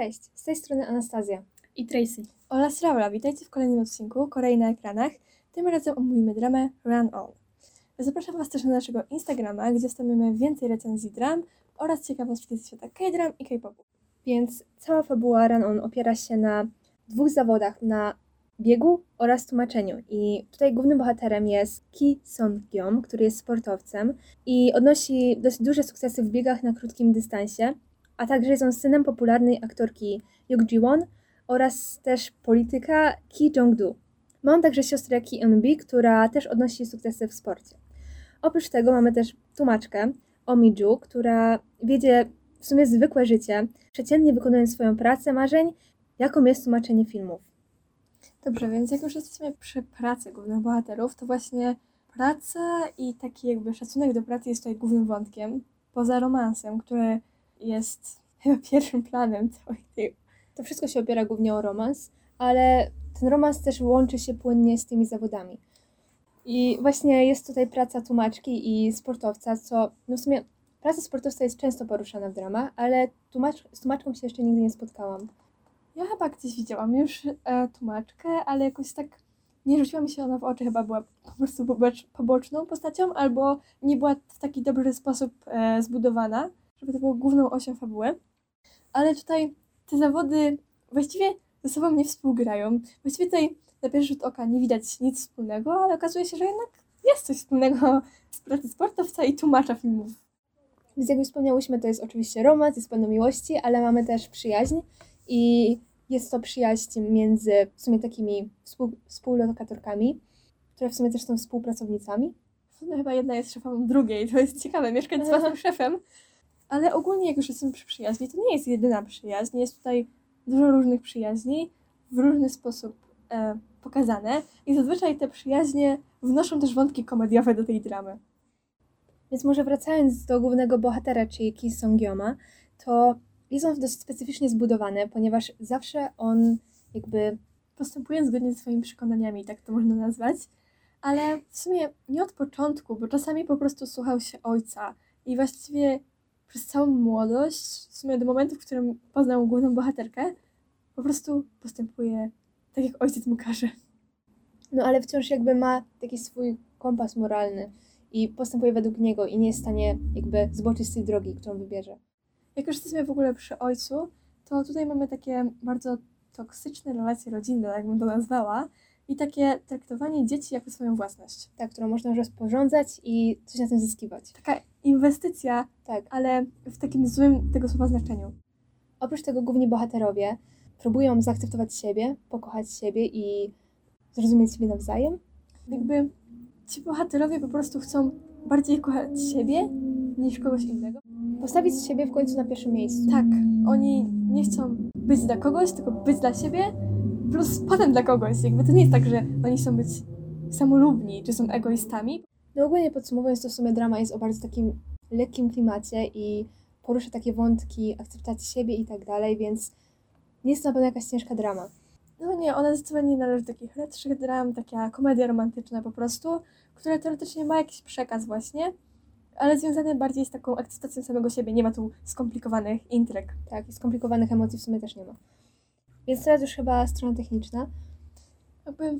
Cześć, z tej strony Anastazja. i Tracy. oraz Laura. Witajcie w kolejnym odcinku Korei na ekranach. Tym razem omówimy dramę Run On. Zapraszam Was też na naszego Instagrama, gdzie wstawiamy więcej recenzji dram oraz ciekawostki ze świata K-dram i K-popu. Więc cała fabuła Run On opiera się na dwóch zawodach, na biegu oraz tłumaczeniu. I tutaj głównym bohaterem jest Ki Song-gyom, który jest sportowcem i odnosi dość duże sukcesy w biegach na krótkim dystansie, a także jest on synem popularnej aktorki Yuk Ji-won oraz też polityka Ki Jong-du. Ma on także siostrę Ki Eun-bi, która też odnosi sukcesy w sporcie. Oprócz tego mamy też tłumaczkę Omi Ju, która wiedzie w sumie zwykłe życie, przeciętnie wykonując swoją pracę marzeń, jaką jest tłumaczenie filmów. Dobrze, więc jak już jesteśmy przy pracy głównych bohaterów, to właśnie praca i taki jakby szacunek do pracy jest tutaj głównym wątkiem, poza romansem, który jest chyba pierwszym planem całej tej To wszystko się opiera głównie o romans, ale ten romans też łączy się płynnie z tymi zawodami. I właśnie jest tutaj praca tłumaczki i sportowca, co no w sumie praca sportowca jest często poruszana w dramach, ale tłumacz, z tłumaczką się jeszcze nigdy nie spotkałam. Ja chyba gdzieś widziałam już e, tłumaczkę, ale jakoś tak nie rzuciła mi się ona w oczy, chyba była po prostu pobocz, poboczną postacią, albo nie była w taki dobry sposób e, zbudowana, żeby to było główną osią fabuły. Ale tutaj te zawody właściwie ze sobą nie współgrają. Właściwie tutaj na pierwszy rzut oka nie widać nic wspólnego, ale okazuje się, że jednak jest coś wspólnego z pracy sportowca i tłumacza filmów. Więc jak już wspomniałyśmy, to jest oczywiście romans, jest pełno miłości, ale mamy też przyjaźń i jest to przyjaźń między w sumie takimi współ, współlokatorkami, które w sumie też są współpracownicami. W sumie chyba jedna jest szefową drugiej, to jest ciekawe, mieszkać z własnym szefem. Ale ogólnie, jak już jesteśmy przy przyjaźni, to nie jest jedyna przyjaźń. Jest tutaj dużo różnych przyjaźni, w różny sposób e, pokazane. I zazwyczaj te przyjaźnie wnoszą też wątki komediowe do tej dramy. Więc może wracając do głównego bohatera, czyli Ki Song-gyoma, to jest on dość specyficznie zbudowany, ponieważ zawsze on jakby Postępuje zgodnie ze swoimi przekonaniami, tak to można nazwać. Ale w sumie nie od początku, bo czasami po prostu słuchał się ojca. I właściwie przez całą młodość, w sumie do momentu, w którym poznał główną bohaterkę, po prostu postępuje tak, jak ojciec mu każe. No ale wciąż jakby ma taki swój kompas moralny i postępuje według niego i nie jest w stanie jakby zboczyć z tej drogi, którą wybierze. Jak już jesteśmy w ogóle przy ojcu, to tutaj mamy takie bardzo toksyczne relacje rodzinne, jakbym to nazwała, i takie traktowanie dzieci jako swoją własność. Tak, którą można rozporządzać i coś na tym zyskiwać. Taka inwestycja, Tak. ale w takim złym tego słowa znaczeniu. Oprócz tego główni bohaterowie próbują zaakceptować siebie, pokochać siebie i zrozumieć siebie nawzajem. Jakby ci bohaterowie po prostu chcą bardziej kochać siebie niż kogoś innego. Postawić siebie w końcu na pierwszym miejscu. Tak, oni nie chcą być dla kogoś, tylko być dla siebie, plus potem dla kogoś. Jakby to nie jest tak, że oni chcą być samolubni, czy są egoistami. No ogólnie podsumowując, to w sumie drama jest o bardzo takim lekkim klimacie i porusza takie wątki akceptacji siebie i tak dalej, więc nie jest to na pewno jakaś ciężka drama. No nie, ona zdecydowanie nie należy do takich lepszych dram, taka komedia romantyczna po prostu, która teoretycznie ma jakiś przekaz właśnie, ale związany bardziej z taką akceptacją samego siebie. Nie ma tu skomplikowanych intryg. Tak, i skomplikowanych emocji w sumie też nie ma. Więc teraz już chyba strona techniczna. Jakby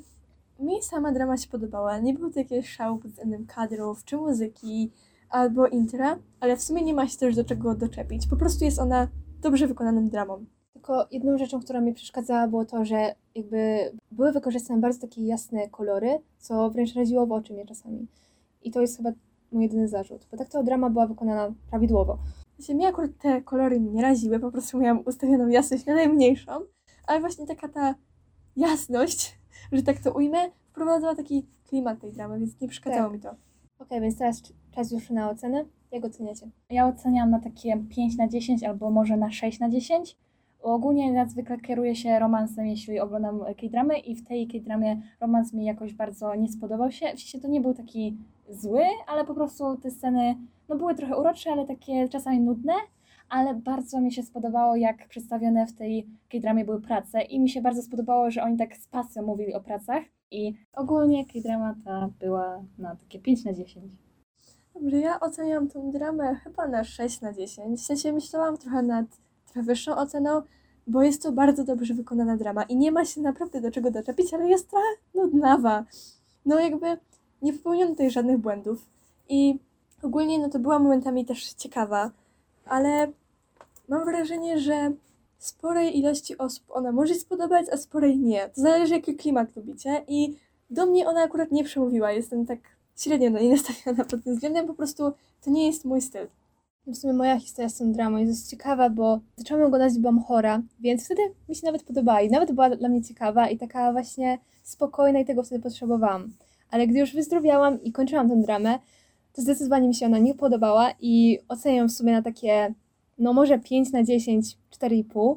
mi sama drama się podobała. Nie było to jakiegoś szału pod względem kadrów, czy muzyki, albo intra, ale w sumie nie ma się też do czego doczepić. Po prostu jest ona dobrze wykonaną dramą. Tylko jedną rzeczą, która mi przeszkadzała, było to, że jakby były wykorzystane bardzo takie jasne kolory, co wręcz raziło w oczy mnie czasami. I to jest chyba mój jedyny zarzut, bo tak to drama była wykonana prawidłowo. Znaczy, mnie akurat te kolory nie raziły, po prostu miałam ustawioną jasność na najmniejszą, ale właśnie taka ta jasność, że tak to ujmę, wprowadzała taki klimat tej dramy, więc nie przeszkadzało Tak. mi to. Okej, więc teraz czas już na ocenę. Jak oceniacie? Ja oceniam na takie 5 na 10 albo może na 6 na 10. Ogólnie ja zwykle kieruję się romansem, jeśli oglądam K-dramy i w tej K-dramie romans mi jakoś bardzo nie spodobał się. Sensie to nie był taki zły, ale po prostu te sceny no były trochę urocze, ale takie czasami nudne, ale bardzo mi się spodobało, jak przedstawione w tej K-dramie były prace i mi się bardzo spodobało, że oni tak z pasją mówili o pracach i ogólnie K-drama ta była na takie 5 na 10. Dobrze, ja oceniam tę dramę chyba na 6 na 10. W sensie myślałam trochę nad trochę wyższą oceną, bo jest to bardzo dobrze wykonana drama i nie ma się naprawdę do czego doczepić, ale jest trochę nudnawa. No jakby nie popełniono tutaj żadnych błędów i ogólnie no to była momentami też ciekawa, ale mam wrażenie, że sporej ilości osób ona może spodobać, a sporej nie. To zależy jaki klimat lubicie i do mnie ona akurat nie przemówiła. Jestem tak średnio do niej nastawiona pod tym względem, po prostu to nie jest mój styl. W sumie moja historia z tą dramą jest dość ciekawa, bo zaczęłam oglądać, byłam chora, więc wtedy mi się nawet podobała i nawet była dla mnie ciekawa i taka właśnie spokojna i tego wtedy potrzebowałam. Ale gdy już wyzdrowiałam i kończyłam tę dramę, to zdecydowanie mi się ona nie podobała i oceniam w sumie na takie, no może 5 na 10, 4,5,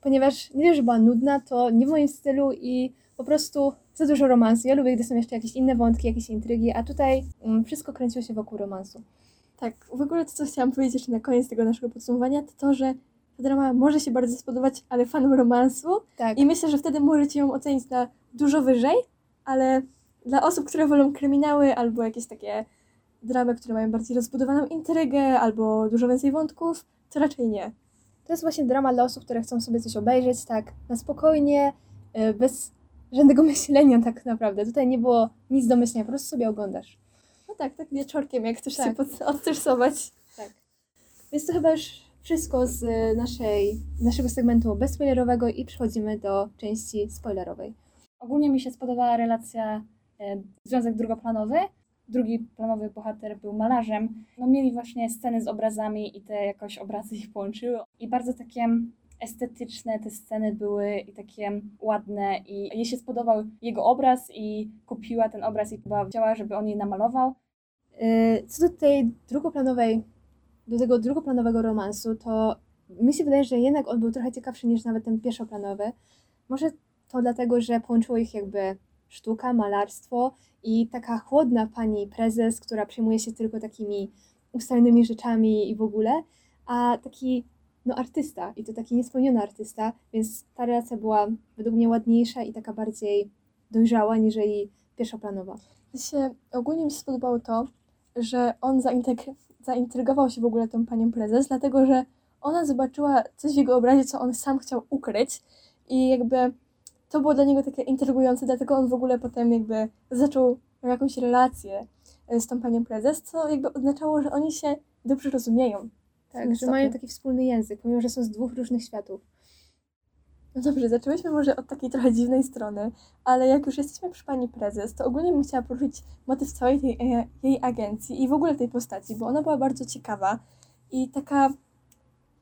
ponieważ nie dość, że była nudna, to nie w moim stylu i po prostu za dużo romansu. Ja lubię, gdy są jeszcze jakieś inne wątki, jakieś intrygi, a tutaj mm, wszystko kręciło się wokół romansu. Tak, w ogóle to, co chciałam powiedzieć jeszcze na koniec tego naszego podsumowania, to to, że ta drama może się bardzo spodobać, ale fanom romansu Tak. i myślę, że wtedy możecie ją ocenić na dużo wyżej, ale dla osób, które wolą kryminały albo jakieś takie dramy, które mają bardziej rozbudowaną intrygę albo dużo więcej wątków, to raczej nie. To jest właśnie drama dla osób, które chcą sobie coś obejrzeć tak na spokojnie, y, bez żadnego myślenia tak naprawdę. Tutaj nie było nic do myślenia, po prostu sobie oglądasz. No tak, tak wieczorkiem, jak chcesz Tak. się odstresować. Więc to chyba już wszystko z y, naszej, naszego segmentu bezspoilerowego i przechodzimy do części spoilerowej. Ogólnie mi się spodobała relacja e, związek drugoplanowy. Drugi planowy bohater był malarzem. No mieli właśnie sceny z obrazami i te jakoś obrazy ich połączyły. I bardzo takie estetyczne te sceny były i takie ładne i jej się spodobał jego obraz i kupiła ten obraz i chyba chciała, żeby on jej namalował. Y, Co do tej drugoplanowej, do tego drugoplanowego romansu, to mi się wydaje, że jednak on był trochę ciekawszy niż nawet ten pierwszoplanowy. Może to dlatego, że połączyło ich jakby sztuka, malarstwo i taka chłodna pani prezes, która przejmuje się tylko takimi ustalonymi rzeczami i w ogóle, a taki no artysta i to taki niespełniony artysta, więc ta relacja była według mnie ładniejsza i taka bardziej dojrzała niżeli pierwszoplanowa. się, ogólnie mi się spodobało to, że on zainteg- zaintrygował się w ogóle tą panią prezes, dlatego że ona zobaczyła coś w jego obrazie, co on sam chciał ukryć i jakby to było dla niego takie intrygujące, dlatego on w ogóle potem jakby zaczął jakąś relację e, z tą panią prezes, co jakby oznaczało, że oni się dobrze rozumieją. Tak, tym że mają taki wspólny język, pomimo że są z dwóch różnych światów. No dobrze, zaczęłyśmy może od takiej trochę dziwnej strony, ale jak już jesteśmy przy pani prezes, to ogólnie bym chciała poruszyć motyw całej tej e, jej agencji i w ogóle tej postaci, bo ona była bardzo ciekawa i taka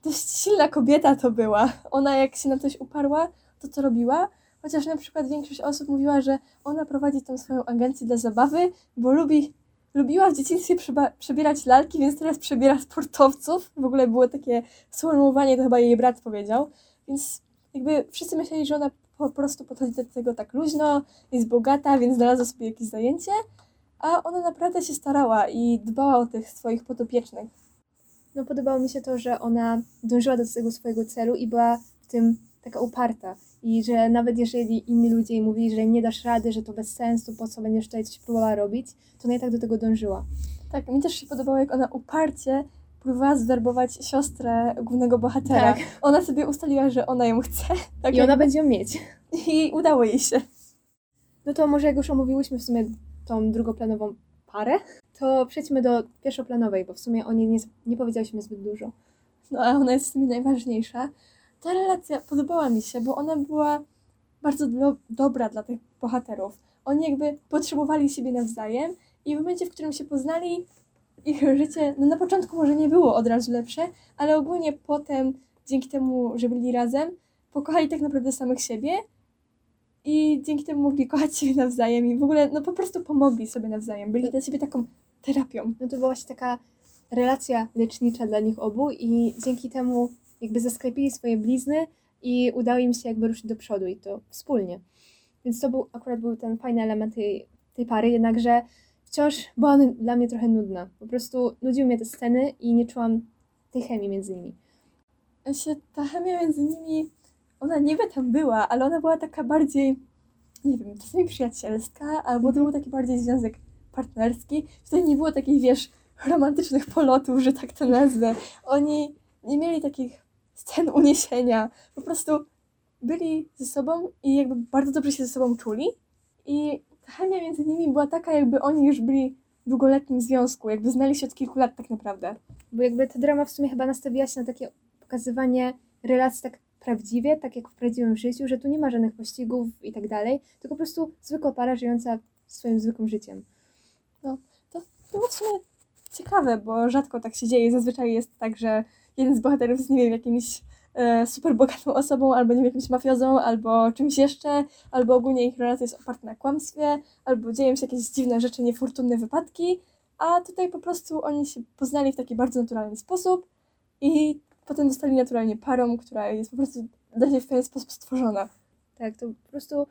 dość silna kobieta to była. Ona jak się na coś uparła, to co robiła, chociaż na przykład większość osób mówiła, że ona prowadzi tą swoją agencję dla zabawy, bo lubi, lubiła w dzieciństwie przebierać lalki, więc teraz przebiera sportowców. W ogóle było takie sformułowanie, to chyba jej brat powiedział, więc jakby wszyscy myśleli, że ona po prostu podchodzi do tego tak luźno, jest bogata, więc znalazła sobie jakieś zajęcie, a ona naprawdę się starała i dbała o tych swoich podopiecznych. No podobało mi się to, że ona dążyła do tego swojego celu i była w tym taka uparta. I że nawet jeżeli inni ludzie jej mówili, że nie dasz rady, że to bez sensu, po co będziesz tutaj coś próbowała robić, to ona i tak do tego dążyła. Tak, mi też się podobało, jak ona uparcie próbowała zwerbować siostrę głównego bohatera. Tak. Ona sobie ustaliła, że ona ją chce. Tak I ona jakby- będzie ją mieć. I udało jej się. No to może jak już omówiłyśmy w sumie tą drugoplanową parę, to przejdźmy do pierwszoplanowej, bo w sumie o niej nie, nie powiedziałyśmy zbyt dużo. No a ona jest w sumie najważniejsza. Ta relacja podobała mi się, bo ona była bardzo do, dobra dla tych bohaterów. Oni jakby potrzebowali siebie nawzajem i w momencie, w którym się poznali, ich życie, no na początku może nie było od razu lepsze, ale ogólnie potem, dzięki temu, że byli razem, pokochali tak naprawdę samych siebie i dzięki temu mogli kochać siebie nawzajem i w ogóle no po prostu pomogli sobie nawzajem. Byli dla siebie taką terapią. No to była właśnie taka relacja lecznicza dla nich obu i dzięki temu jakby zasklepili swoje blizny i udało im się jakby ruszyć do przodu i to wspólnie. Więc to był akurat był ten fajny element tej, tej pary, jednakże wciąż była dla mnie trochę nudna. Po prostu nudziły mnie te sceny i nie czułam tej chemii między nimi. się ta chemia między nimi, ona niby tam była, ale ona była taka bardziej, nie wiem, czasami przyjacielska, albo to był taki bardziej związek partnerski. Tutaj nie było takich, wiesz, romantycznych polotów, że tak to nazwę. Oni nie mieli takich scen uniesienia. Po prostu byli ze sobą i jakby bardzo dobrze się ze sobą czuli. I ta chemia między nimi była taka, jakby oni już byli w długoletnim związku, jakby znali się od kilku lat tak naprawdę. Bo jakby ta drama w sumie chyba nastawiła się na takie pokazywanie relacji tak prawdziwie, tak jak w prawdziwym życiu, że tu nie ma żadnych pościgów i tak dalej, tylko po prostu zwykła para żyjąca swoim zwykłym życiem. było w sumie ciekawe, bo rzadko tak się dzieje. Zazwyczaj jest tak, że jeden z bohaterów jest, nie wiem, jakimś e, super bogatą osobą, albo nie wiem, jakimś mafiozą, albo czymś jeszcze, albo ogólnie ich relacja jest oparta na kłamstwie, albo dzieją się jakieś dziwne rzeczy, niefortunne wypadki, a tutaj po prostu oni się poznali w taki bardzo naturalny sposób i potem zostali naturalnie parą, która jest po prostu dla się w pewien sposób stworzona. Tak, to po prostu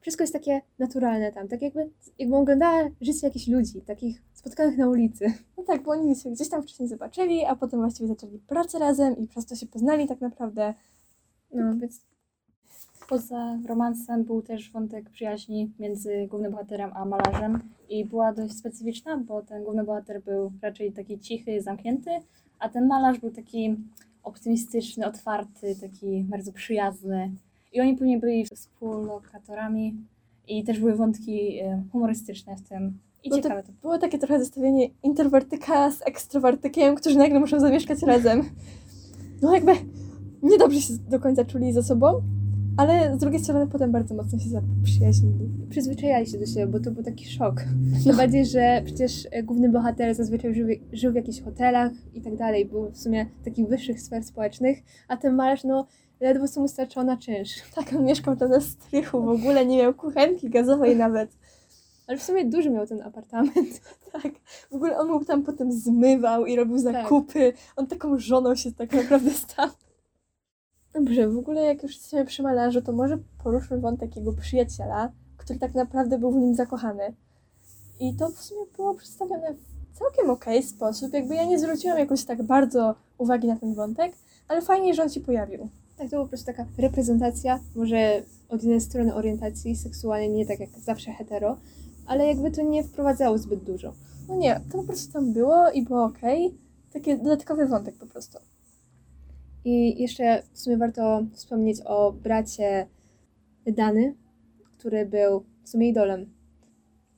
wszystko jest takie naturalne tam, tak jakby, jakby oglądała życie jakichś ludzi, takich spotkanych na ulicy. No tak, bo oni się gdzieś tam wcześniej zobaczyli, a potem właściwie zaczęli pracę razem i przez to się poznali tak naprawdę. No, więc Poza romansem był też wątek przyjaźni między głównym bohaterem a malarzem i była dość specyficzna, bo ten główny bohater był raczej taki cichy, zamknięty, a ten malarz był taki optymistyczny, otwarty, taki bardzo przyjazny. I oni później byli współlokatorami i też były wątki e, humorystyczne w tym. I No to ciekawe to Było takie trochę zestawienie introwertyka z ekstrowertykiem, którzy nagle muszą zamieszkać razem. No jakby niedobrze się do końca czuli ze sobą, ale z drugiej strony potem bardzo mocno się zaprzyjaźnili. przyzwyczajali się do siebie, bo to był taki szok. Tym bardziej, że przecież e, główny bohater zazwyczaj żył, żył w jakichś hotelach i tak dalej, był w sumie takich wyższych sfer społecznych, a ten malarz, no, ledwo co mu starczyło na czynsz. Tak, on mieszkał tam na strychu, w ogóle nie miał kuchenki gazowej nawet. Ale w sumie duży miał ten apartament. Tak, w ogóle on mu tam potem zmywał i robił zakupy. On taką żoną się tak naprawdę stał. Dobrze, w ogóle jak już jesteśmy przy malarzu, to może poruszmy wątek jego przyjaciela, który tak naprawdę był w nim zakochany. I to w sumie było przedstawione w całkiem okej sposób. Jakby ja nie zwróciłam jakoś tak bardzo uwagi na ten wątek, ale fajnie, że on się pojawił. Tak, to była po prostu taka reprezentacja, może od jednej strony orientacji seksualnej, nie tak jak zawsze hetero, ale jakby to nie wprowadzało zbyt dużo. No nie, to po prostu tam było i było okej. Taki dodatkowy wątek po prostu. I jeszcze w sumie warto wspomnieć o bracie Dany, który był w sumie idolem.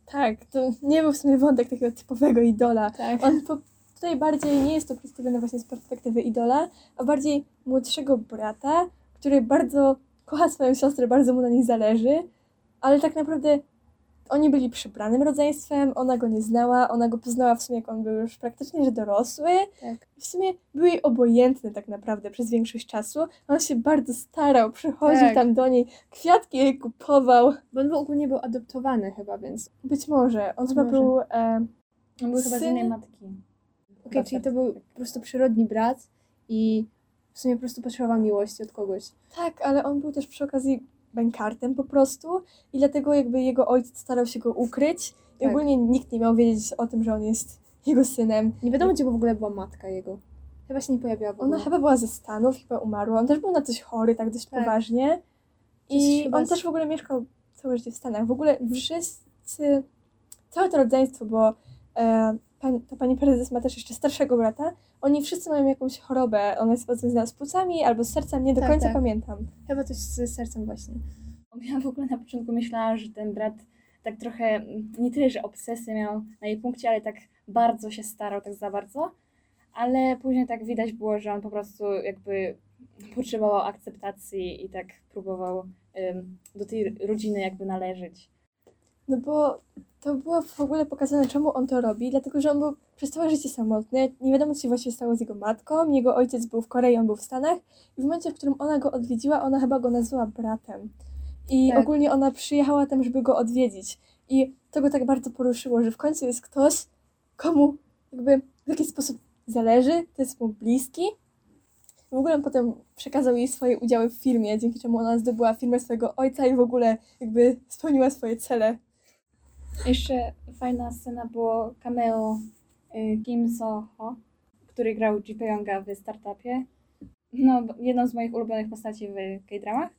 Tak, to nie był w sumie wątek takiego typowego idola. Tak. On po, tutaj bardziej nie jest to przedstawione właśnie z perspektywy idola, a bardziej młodszego brata, który bardzo kocha swoją siostrę, bardzo mu na niej zależy, ale tak naprawdę oni byli przybranym rodzeństwem, ona go nie znała, ona go poznała w sumie jak on był już praktycznie że dorosły. Tak. W sumie był jej obojętny tak naprawdę przez większość czasu. On się bardzo starał, przychodził Tak. tam do niej, kwiatki jej kupował. Bo on był, ogólnie był adoptowany chyba, więc... Być może. On chyba był... E, On był chyba z Syn- innej matki. Okej, Chyba czyli to był po prostu przyrodni brat i w sumie po prostu potrzebował miłości od kogoś. Tak, ale on był też przy okazji bękartem po prostu i dlatego jakby jego ojciec starał się go ukryć i Tak. ogólnie nikt nie miał wiedzieć o tym, że on jest jego synem. Nie wiadomo, gdzie w ogóle była matka jego. Chyba się nie pojawiła w ogóle. Ona chyba była ze Stanów, chyba umarła. On też był na coś chory, tak dość Tak. poważnie. I on z- też w ogóle mieszkał całe życie w Stanach. W ogóle wszyscy, całe to rodzeństwo, bo e, pan, ta pani prezes ma też jeszcze starszego brata, oni wszyscy mają jakąś chorobę. Ona jest chyba związana z płucami albo z sercem, nie do Tak, końca tak. pamiętam. Chyba coś z sercem właśnie. Ja w ogóle na początku myślała, że ten brat tak trochę, mm, nie tyle, że obsesję miał na jej punkcie, ale tak bardzo się starał, tak za bardzo. Ale później tak widać było, że on po prostu jakby potrzebował akceptacji i tak próbował ym, do tej rodziny jakby należeć. No bo to było w ogóle pokazane, czemu on to robi, dlatego że on był przez całe życie samotny. Nie wiadomo, co się właściwie stało z jego matką. Jego ojciec był w Korei, on był w Stanach. I w momencie, w którym ona go odwiedziła, ona chyba go nazwała bratem. I Tak. ogólnie ona przyjechała tam, żeby go odwiedzić. I to go tak bardzo poruszyło, że w końcu jest ktoś, komu jakby w jakiś sposób zależy, to jest mu bliski. W ogóle on potem przekazał jej swoje udziały w firmie, dzięki czemu ona zdobyła firmę swojego ojca i w ogóle jakby spełniła swoje cele. Jeszcze fajna scena było cameo y, Kim So-ho, który grał Ji Younga w startupie. No, jedną z moich ulubionych postaci w K-dramach.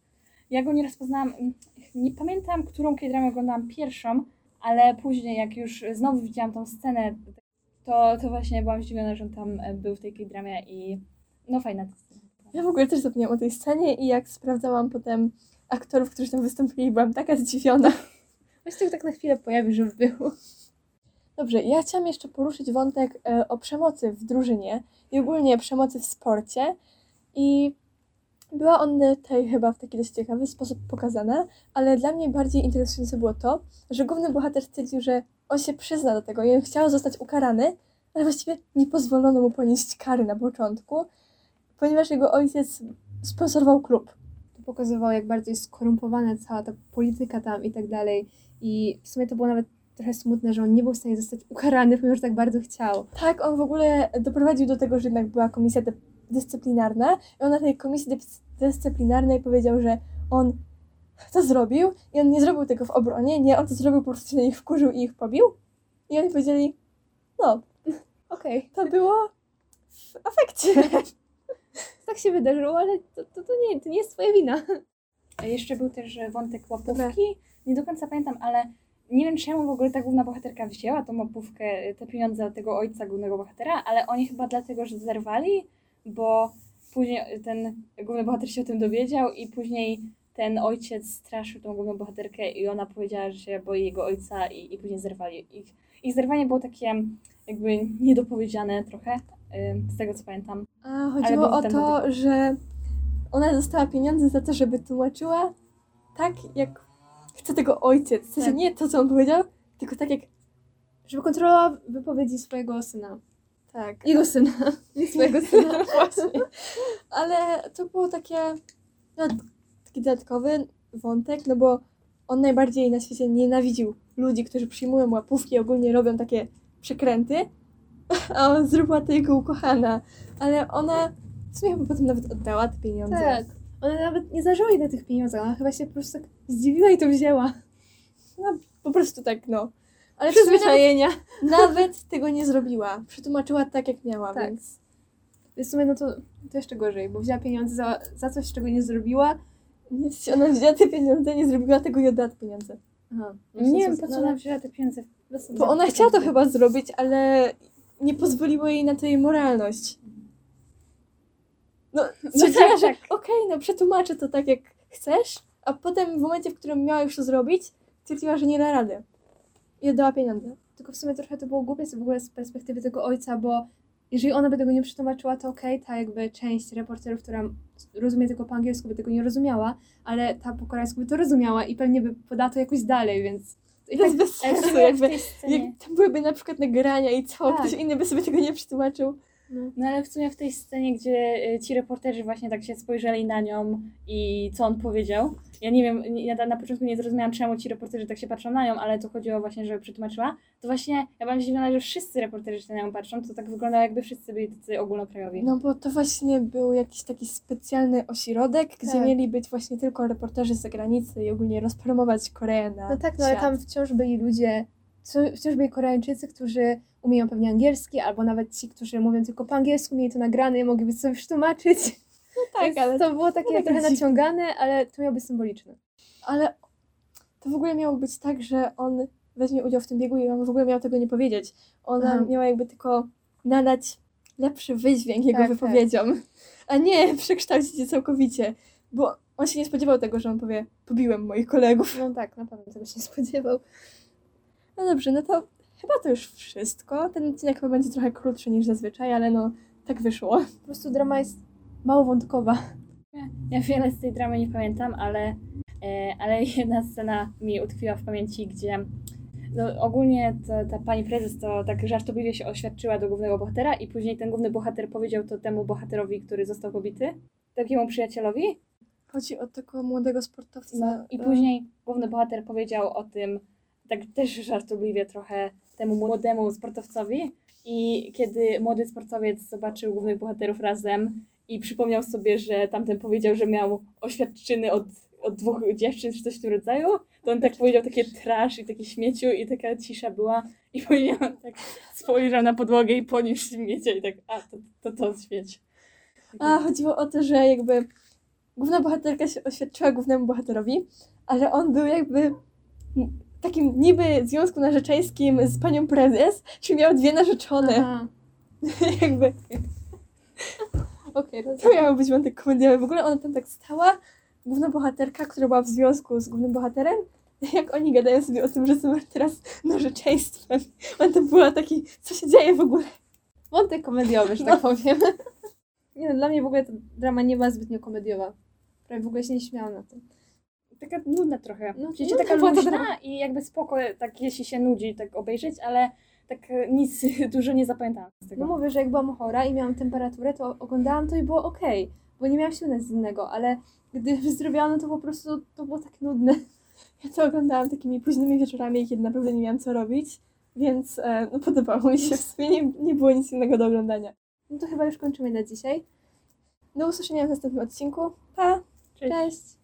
Ja go nieraz poznałam, mm, nie pamiętam, którą K-dramę oglądałam pierwszą, ale później jak już znowu widziałam tą scenę, to, to właśnie byłam zdziwiona, że on tam e, był w tej K-dramie i no fajna ta scena. Ja w ogóle też zapomniałam o tej scenie i jak sprawdzałam potem aktorów, którzy tam wystąpili, byłam taka zdziwiona. Właściwie tak na chwilę pojawi, żeby było. Dobrze, ja chciałam jeszcze poruszyć wątek e, o przemocy w drużynie i ogólnie przemocy w sporcie. I była on tutaj chyba w taki dość ciekawy sposób pokazana, ale dla mnie bardziej interesujące było to, że główny bohater stwierdził, że on się przyzna do tego i on chciał zostać ukarany, ale właściwie nie pozwolono mu ponieść kary na początku, ponieważ jego ojciec sponsorował klub. To pokazywało, jak bardzo jest skorumpowana cała ta polityka tam i tak dalej. I w sumie to było nawet trochę smutne, że on nie był w stanie zostać ukarany, pomimo że tak bardzo chciał. Tak, on w ogóle doprowadził do tego, że jednak była komisja dy- dyscyplinarna i on na tej komisji dys- dyscyplinarnej powiedział, że on to zrobił i on nie zrobił tego w obronie, nie, on to zrobił po prostu się na nich wkurzył i ich pobił. I oni powiedzieli, no, Okej, to było w afekcie. tak się wydarzyło, ale to, to, to, nie, to nie jest twoja wina. A Jeszcze był też wątek łapówki. Nie do końca pamiętam, ale nie wiem czemu w ogóle ta główna bohaterka wzięła tą łapówkę, e, te pieniądze od tego ojca głównego bohatera, ale oni chyba dlatego, że zerwali, bo później ten główny bohater się o tym dowiedział i później ten ojciec straszył tą główną bohaterkę i ona powiedziała, że się boi jego ojca i, i później zerwali. Ich, ich zerwanie było takie jakby niedopowiedziane trochę, y, z tego co pamiętam. A chodziło o to, że ona dostała pieniądze za to, żeby tłumaczyła tak, jak chce tego ojciec. W sensie Tak. nie to, co on powiedział, tylko tak jak... Żeby kontrolować wypowiedzi swojego syna. Tak. Jego syna, nie swojego syna. Właśnie. Ale to było takie, no, taki dodatkowy wątek, no bo on najbardziej na świecie nienawidził ludzi, którzy przyjmują łapówki i ogólnie robią takie przekręty, a on zrobiła to jego ukochana. Ale ona w sumie chyba potem nawet oddała te pieniądze. Tak. Ona nawet nie zależało jej na tych pieniądzach, ona chyba się po prostu tak zdziwiła i to wzięła. No, po prostu tak, no. Ale sumie nawet, Przyzwyczajenia. nawet tego nie zrobiła. Przetłumaczyła tak, jak miała, Tak. więc... W sumie no to, to jeszcze gorzej, bo wzięła pieniądze za, za coś, czego nie zrobiła. Nie, w sensie ona wzięła te pieniądze, nie zrobiła tego i oddała te pieniądze. Aha. Nie wiem po co no, ona wzięła te pieniądze. Bo ona chciała to chyba zrobić, ale nie pozwoliło jej na to jej moralność. No, No tak, tak. okej, no przetłumaczę to tak jak chcesz, a potem w momencie, w którym miała już to zrobić, stwierdziła, że nie da rady. I oddała pieniądze. Tylko w sumie trochę to było głupie w ogóle z perspektywy tego ojca, bo jeżeli ona by tego nie przetłumaczyła, to okej, ta jakby część reporterów, która rozumie tylko po angielsku, by tego nie rozumiała, ale ta po koreańsku by to rozumiała i pewnie by podała to jakoś dalej, więc... I To tak, bez w sensu, jakby. Jak tam byłyby na przykład nagrania i cało, Tak. ktoś inny by sobie tego nie przetłumaczył. No ale w sumie w tej scenie, gdzie y, ci reporterzy właśnie tak się spojrzeli na nią i co on powiedział. Ja nie wiem, ja na- początku nie zrozumiałam, czemu ci reporterzy tak się patrzą na nią, ale to chodziło właśnie, żeby przetłumaczyła. To właśnie ja byłam zdziwiona, że wszyscy reporterzy się na nią patrzą, to tak wygląda jakby wszyscy byli tacy ogólnokrajowi. No bo to właśnie był jakiś taki specjalny ośrodek, gdzie Tak. mieli być właśnie tylko reporterzy z zagranicy i ogólnie rozpromować Koreę na No tak, no ale tam wciąż byli ludzie, wciąż byli Koreańczycy, którzy umieją pewnie angielski, albo nawet ci, którzy mówią tylko po angielsku, mieli to nagrane mogliby sobie przetłumaczyć. tak, Więc ale to było takie takie trochę dziwne. naciągane, ale to miało być symboliczne. Ale to w ogóle miało być tak, że on weźmie udział w tym biegu i on w ogóle miał tego nie powiedzieć. Ona Aha. miała jakby tylko nadać lepszy wydźwięk jego Tak, wypowiedziom, a nie przekształcić je całkowicie. Bo on się nie spodziewał tego, że on powie, pobiłem moich kolegów. No tak, na pewno tego się nie spodziewał. No dobrze, no to chyba to już wszystko. Ten odcinek chyba będzie trochę krótszy niż zazwyczaj, ale no tak wyszło. Po prostu drama jest mało wątkowa. Ja wiele z tej dramy nie pamiętam, ale, e, ale jedna scena mi utkwiła w pamięci, gdzie no, ogólnie to, ta pani prezes to tak żartobliwie się oświadczyła do głównego bohatera i później ten główny bohater powiedział to temu bohaterowi, który został pobity, takiemu przyjacielowi. Chodzi o tego młodego sportowca. No, I później główny bohater powiedział o tym, tak też żartobliwie trochę temu młodemu sportowcowi. I kiedy młody sportowiec zobaczył głównych bohaterów razem i przypomniał sobie, że tamten powiedział, że miał oświadczyny od, od dwóch dziewczyn czy coś w tym rodzaju, to on tak powiedział takie trash i takie śmieciu i taka cisza była. I później tak spojrzał na podłogę i poniósł śmiecia i tak, a to to, to śmieć. A, chodziło o to, że jakby główna bohaterka się oświadczyła głównemu bohaterowi, ale on był jakby takim niby związku narzeczeńskim z panią prezes, czyli miał dwie narzeczone. Jakby. Okej, okay, To miał być wątek komediowy. W ogóle ona tam tak stała, główna bohaterka, która była w związku z głównym bohaterem, jak oni gadają sobie o tym, że są teraz narzeczeństwem. On tam była taki, co się dzieje w ogóle? Wątek komediowy, że tak powiem. Nie no, dla mnie w ogóle ta drama nie była zbytnio komediowa. Prawie w ogóle się nie śmiałam na tym. Taka nudna trochę. No, taka luźna i jakby spoko, tak jeśli się nudzi, tak obejrzeć, ale tak e, nic dużo nie zapamiętałam z tego. No mówię, że jak byłam chora i miałam temperaturę, to oglądałam to i było okej, bo nie miałam siły na nic innego, ale gdy wyzdrowiałam, no to po prostu to było tak nudne. Ja to oglądałam takimi późnymi wieczorami, kiedy naprawdę nie miałam co robić, więc e, no, podobało mi się. W sumie nie, nie było nic innego do oglądania. No to chyba już kończymy na dzisiaj. Do usłyszenia w następnym odcinku. Pa! Cześć. Cześć!